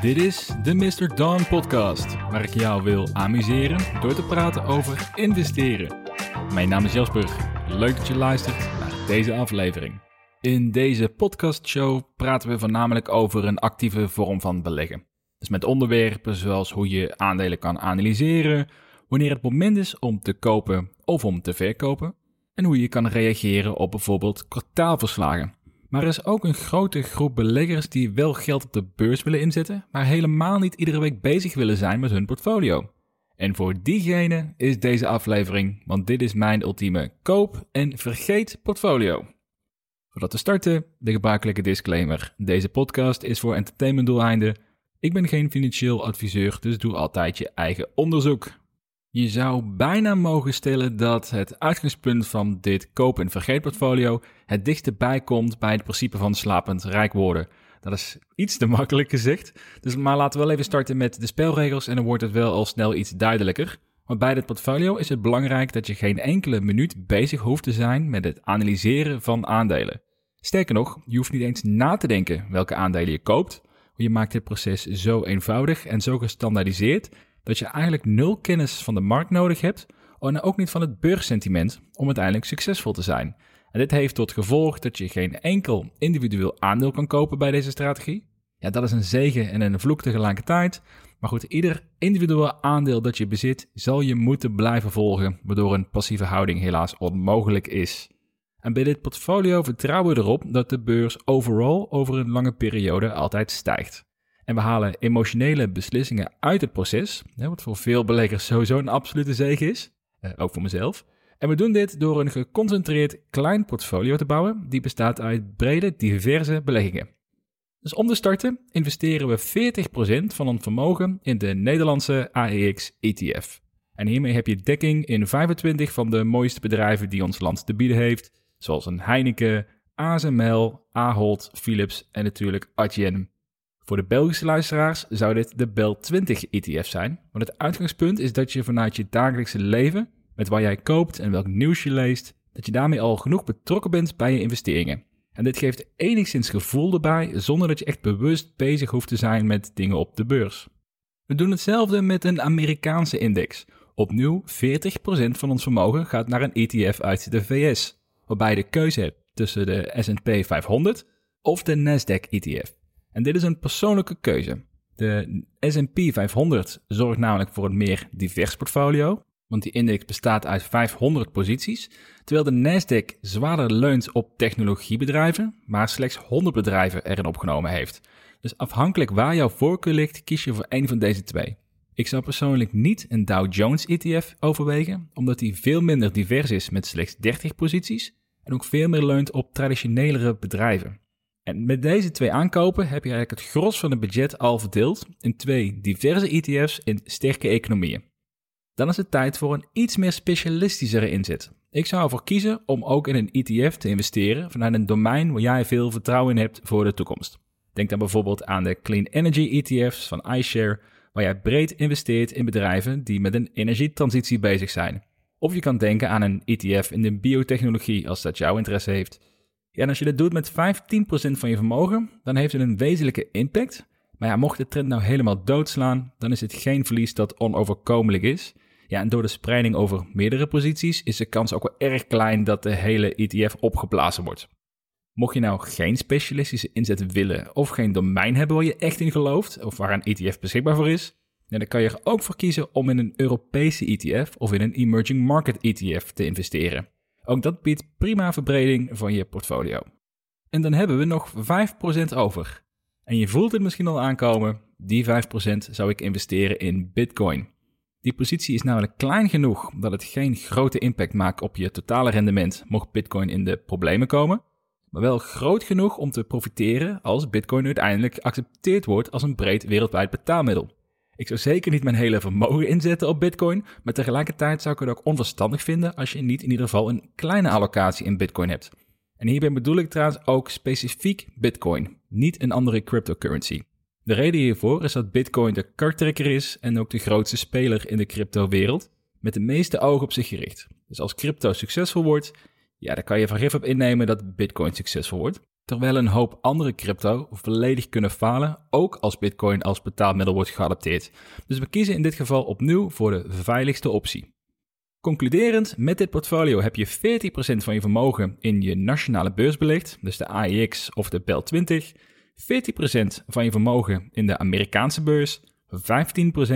Dit is de Mr. Dawn podcast, waar ik jou wil amuseren door te praten over investeren. Mijn naam is Jasper. Leuk dat je luistert naar deze aflevering. In deze podcastshow praten we voornamelijk over een actieve vorm van beleggen. Dus met onderwerpen zoals hoe je aandelen kan analyseren, wanneer het moment is om te kopen of om te verkopen, en hoe je kan reageren op bijvoorbeeld kwartaalverslagen. Maar er is ook een grote groep beleggers die wel geld op de beurs willen inzetten, maar helemaal niet iedere week bezig willen zijn met hun portfolio. En voor diegene is deze aflevering, want dit is mijn ultieme koop en vergeet portfolio. Voordat we starten, de gebruikelijke disclaimer. Deze podcast is voor entertainmentdoeleinden. Ik ben geen financieel adviseur, dus doe altijd je eigen onderzoek. Je zou bijna mogen stellen dat het uitgangspunt van dit koop- en vergeetportfolio het dichtste bij komt bij het principe van slapend rijk worden. Dat is iets te makkelijk gezegd, dus maar laten we wel even starten met de spelregels en dan wordt het wel al snel iets duidelijker. Want bij dit portfolio is het belangrijk dat je geen enkele minuut bezig hoeft te zijn met het analyseren van aandelen. Sterker nog, je hoeft niet eens na te denken welke aandelen je koopt. Je maakt dit proces zo eenvoudig en zo gestandaardiseerd dat je eigenlijk nul kennis van de markt nodig hebt en ook niet van het beurssentiment om uiteindelijk succesvol te zijn. En dit heeft tot gevolg dat je geen enkel individueel aandeel kan kopen bij deze strategie. Ja, dat is een zegen en een vloek tegelijkertijd. Maar goed, ieder individueel aandeel dat je bezit zal je moeten blijven volgen, waardoor een passieve houding helaas onmogelijk is. En bij dit portfolio vertrouwen we erop dat de beurs overal over een lange periode altijd stijgt. En we halen emotionele beslissingen uit het proces, wat voor veel beleggers sowieso een absolute zegen is, eh, ook voor mezelf. En we doen dit door een geconcentreerd klein portfolio te bouwen, die bestaat uit brede, diverse beleggingen. Dus om te starten investeren we 40% van ons vermogen in de Nederlandse AEX ETF. En hiermee heb je dekking in 25 van de mooiste bedrijven die ons land te bieden heeft, zoals een Heineken, ASML, Ahold, Philips en natuurlijk Adyen. Voor de Belgische luisteraars zou dit de Bel 20 ETF zijn, want het uitgangspunt is dat je vanuit je dagelijkse leven, met waar jij koopt en welk nieuws je leest, dat je daarmee al genoeg betrokken bent bij je investeringen. En dit geeft enigszins gevoel erbij, zonder dat je echt bewust bezig hoeft te zijn met dingen op de beurs. We doen hetzelfde met een Amerikaanse index. Opnieuw, 40% van ons vermogen gaat naar een ETF uit de VS, waarbij je de keuze hebt tussen de S&P 500 of de Nasdaq ETF. En dit is een persoonlijke keuze. De S&P 500 zorgt namelijk voor een meer divers portfolio, want die index bestaat uit 500 posities, terwijl de Nasdaq zwaarder leunt op technologiebedrijven, maar slechts 100 bedrijven erin opgenomen heeft. Dus afhankelijk waar jouw voorkeur ligt, kies je voor een van deze twee. Ik zou persoonlijk niet een Dow Jones ETF overwegen, omdat die veel minder divers is met slechts 30 posities en ook veel meer leunt op traditionelere bedrijven. En met deze twee aankopen heb je eigenlijk het gros van het budget al verdeeld in twee diverse ETF's in sterke economieën. Dan is het tijd voor een iets meer specialistischere inzet. Ik zou ervoor kiezen om ook in een ETF te investeren vanuit een domein waar jij veel vertrouwen in hebt voor de toekomst. Denk dan bijvoorbeeld aan de Clean Energy ETF's van iShare, waar jij breed investeert in bedrijven die met een energietransitie bezig zijn. Of je kan denken aan een ETF in de biotechnologie als dat jouw interesse heeft. Ja, en als je dit doet met 15% van je vermogen, dan heeft het een wezenlijke impact. Maar ja, mocht de trend nou helemaal doodslaan, dan is het geen verlies dat onoverkomelijk is. Ja, en door de spreiding over meerdere posities is de kans ook wel erg klein dat de hele ETF opgeblazen wordt. Mocht je nou geen specialistische inzet willen of geen domein hebben waar je echt in gelooft, of waar een ETF beschikbaar voor is, dan kan je er ook voor kiezen om in een Europese ETF of in een emerging market ETF te investeren. Ook dat biedt prima verbreding van je portfolio. En dan hebben we nog 5% over. En je voelt het misschien al aankomen, die 5% zou ik investeren in Bitcoin. Die positie is namelijk klein genoeg dat het geen grote impact maakt op je totale rendement mocht Bitcoin in de problemen komen, maar wel groot genoeg om te profiteren als Bitcoin uiteindelijk geaccepteerd wordt als een breed wereldwijd betaalmiddel. Ik zou zeker niet mijn hele vermogen inzetten op Bitcoin, maar tegelijkertijd zou ik het ook onverstandig vinden als je niet in ieder geval een kleine allocatie in Bitcoin hebt. En hierbij bedoel ik trouwens ook specifiek Bitcoin, niet een andere cryptocurrency. De reden hiervoor is dat Bitcoin de karttrekker is en ook de grootste speler in de cryptowereld, met de meeste ogen op zich gericht. Dus als crypto succesvol wordt, ja, dan kan je van gif op innemen dat Bitcoin succesvol wordt. Terwijl een hoop andere crypto volledig kunnen falen, ook als Bitcoin als betaalmiddel wordt geadapteerd. Dus we kiezen in dit geval opnieuw voor de veiligste optie. Concluderend, met dit portfolio heb je 40% van je vermogen in je nationale beurs belegd, dus de AEX of de PEL 20, 40% van je vermogen in de Amerikaanse beurs, 15%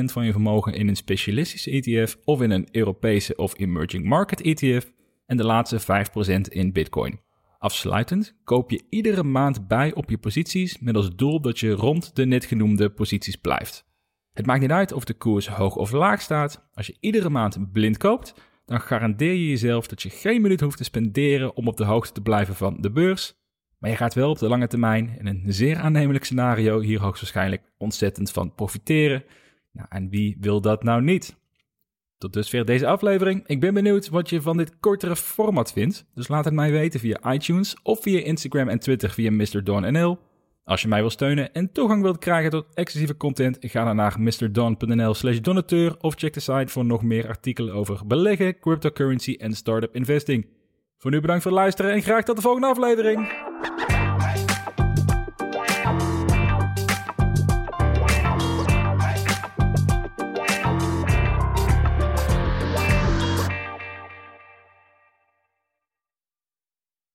van je vermogen in een specialistische ETF of in een Europese of emerging market ETF en de laatste 5% in Bitcoin. Afsluitend koop je iedere maand bij op je posities met als doel dat je rond de net genoemde posities blijft. Het maakt niet uit of de koers hoog of laag staat. Als je iedere maand blind koopt, dan garandeer je jezelf dat je geen minuut hoeft te spenderen om op de hoogte te blijven van de beurs. Maar je gaat wel op de lange termijn in een zeer aannemelijk scenario hier hoogstwaarschijnlijk ontzettend van profiteren. Nou, en wie wil dat nou niet? Tot dusver deze aflevering. Ik ben benieuwd wat je van dit kortere format vindt. Dus laat het mij weten via iTunes of via Instagram en Twitter via MrDonNL. Als je mij wil steunen en toegang wilt krijgen tot exclusieve content, ga dan naar mrdon.nl slash donateur of check de site voor nog meer artikelen over beleggen, cryptocurrency en startup investing. Voor nu bedankt voor het luisteren en graag tot de volgende aflevering.